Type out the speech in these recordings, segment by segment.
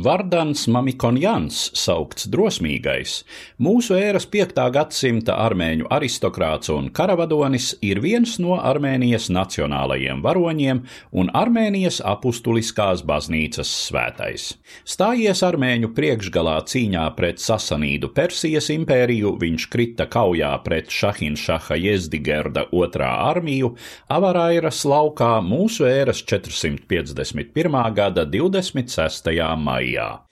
Vardans Mamikonjans, saukts drosmīgais, mūsu ēras 5. gadsimta armēņu aristokrāts un karavadonis, ir viens no Armēnijas nacionālajiem varoņiem un Armēnijas apustuliskās baznīcas svētais. Stājies armēņu priekšgalā cīņā pret Sasanīdu Persijas impēriju, viņš krita kaujā pret Šahinšaha Jezdigerda otrā armiju Avarairas laukā mūsu ēras 451. gada 26. maijā maijā.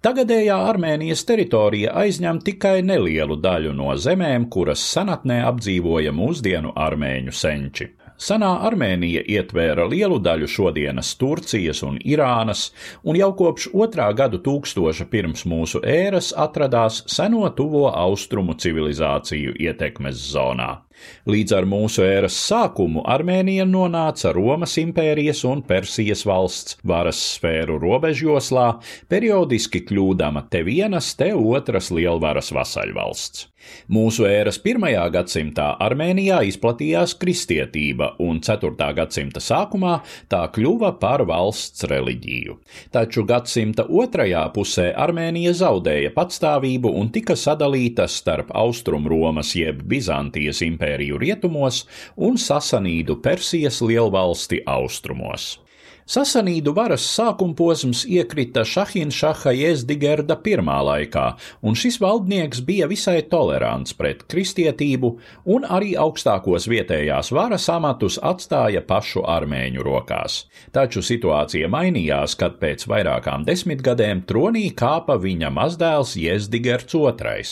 Tagadējā Armēnijas teritorija aizņem tikai nelielu daļu no zemēm, kuras senatnē apdzīvoja mūsdienu armēņu senči. Senā Armēnija ietvēra lielu daļu šodienas Turcijas un Irānas, un jau kopš otrā gadu tūkstoša pirms mūsu ēras atradās seno tuvo austrumu civilizāciju ietekmes zonā. Līdz ar mūsu ēras sākumu Armēnija nonāca Romas impērijas un Persijas valsts varas sfēru robežjoslā, periodiski kļūdama te vienas, te otras lielvaras vasaļvalsts. Mūsu ēras pirmajā gadsimtā Armēnijā izplatījās kristietība, un 4. gadsimta sākumā tā kļuva par valsts reliģiju. Taču gadsimta otrajā pusē Armēnija zaudēja patstāvību un tika sadalīta starp Austrumromas jeb Bizantijas impēriju rietumos un Sasanīdu Persijas lielvalsti austrumos. Sasanīdu varas sākuma posms iekrita Šahinšaha Jezdigerda pirmā laikā, un šis valdnieks bija visai tolerants pret kristietību un arī augstākos vietējās varas amatus atstāja pašu armēņu rokās. Taču situācija mainījās, kad pēc vairākām desmitgadēm tronī kāpa viņa mazdēls Jezdigerds II.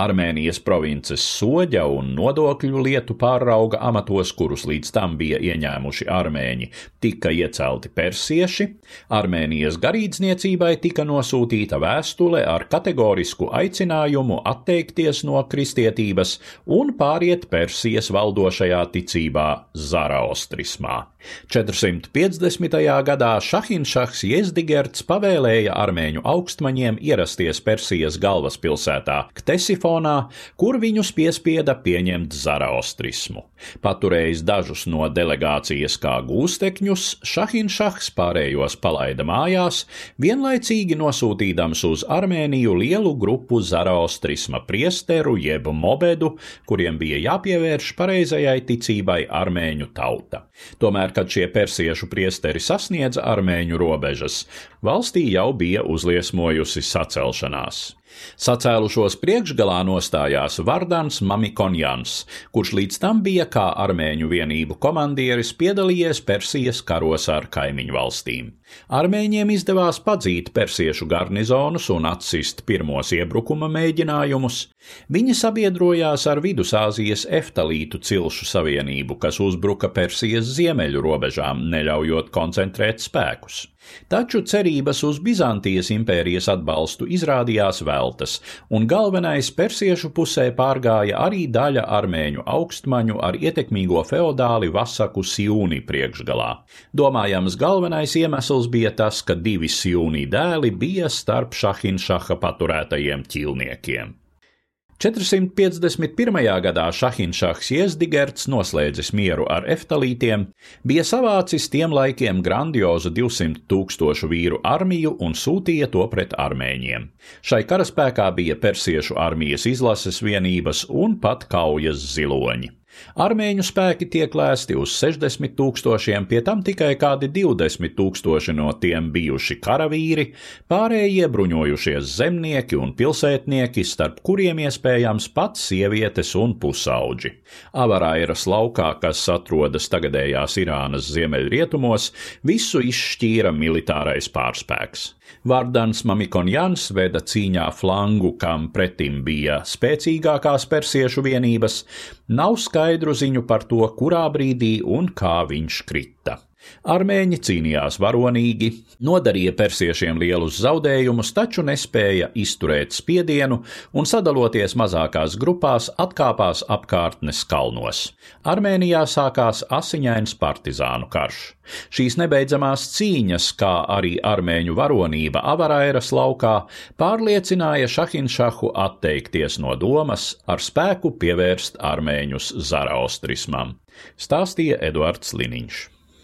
Armēnijas provinces soģa un nodokļu lietu pārauga amatos, kurus līdz tam bija ieņēmuši armēņi, tika iecelti persieši, Armēnijas garīdzniecībai tika nosūtīta vēstule ar kategorisku aicinājumu atteikties no kristietības un pāriet Persijas valdošajā ticībā Zaraostrismā. 450. gadā Šahinšahs Jezdigerts pavēlēja armēņu augstmaņiem ierasties Persijas galvaspilsētā Ktesifonā, kur viņus piespieda pieņemt zaraostrismu. Paturējis dažus no delegācijas kā gūstekņus, Šahinšahs pārējos palaida mājās, vienlaicīgi nosūtīdams uz Armēniju lielu grupu zaraostrisma priesteru jeb mobedu, kuriem bija jāpievērš pareizajai ticībai armēņu tauta. Tomēr, kad šie persiešu priesteri sasniedza armēņu robežas, valstī jau bija uzliesmojusi sacelšanās. Sacēlušos priekšgalā nostājās Vardans Mamikonjans, kurš līdz tam bija kā armēņu vienību komandieris piedalījies Persijas karos ar kaimiņu valstīm. Armēņiem izdevās padzīt persiešu garnizonus un atsist pirmos iebrukuma mēģinājumus. Viņi sabiedrojās ar Vidusāzijas eftalītu cilšu savienību, kas uzbruka Persijas ziemeļu robežām, neļaujot koncentrēt spēkus. Taču cerības uz Bizantijas impērijas atbalstu izrādījās veltas, un galvenais persiešu pusē pārgāja arī daļa armēņu augstmaņu ar ietekmīgo feodāli Vasaku Sjūni priekšgalā. Domājams, galvenais iemesls bija tas, ka divi Sjūni dēli bija starp Šahinšaha paturētajiem ķilniekiem. 451. gadā Šahinšahs Jezdigerts noslēdzis mieru ar eftalītiem, bija savācis tiem laikiem grandiozu 200 tūkstošu vīru armiju un sūtīja to pret armēņiem. Šai karaspēkā bija persiešu armijas izlases vienības un pat kaujas ziloņi. Armēņu spēki tiek lēsti uz 60 tūkstošiem, pie tam tikai kādi 20 tūkstoši no tiem bijuši karavīri, pārējie bruņojušies zemnieki un pilsētnieki, starp kuriem iespējams pat sievietes un pusauģi. Avarairas laukā, kas atrodas tagadējās Irānas ziemeļrietumos, visu izšķīra militārais pārspēks. Vardans Mamikonjans veda cīņā flangu, kam pretim bija spēcīgākās persiešu vienības, nav skaidru ziņu par to, kurā brīdī un kā viņš krita. Armēņi cīnījās varonīgi, nodarīja persiešiem lielus zaudējumus, taču nespēja izturēt spiedienu un, sadaloties mazākās grupās, atkāpās apkārtnes kalnos. Armēnijā sākās asiņains partizānu karš. Šīs nebeidzamās cīņas, kā arī armēņu varonība Avarairas laukā, pārliecināja Šahinšahu atteikties no domas ar spēku pievērst armēņus zaraustrismam, stāstīja Eduards Liniņš.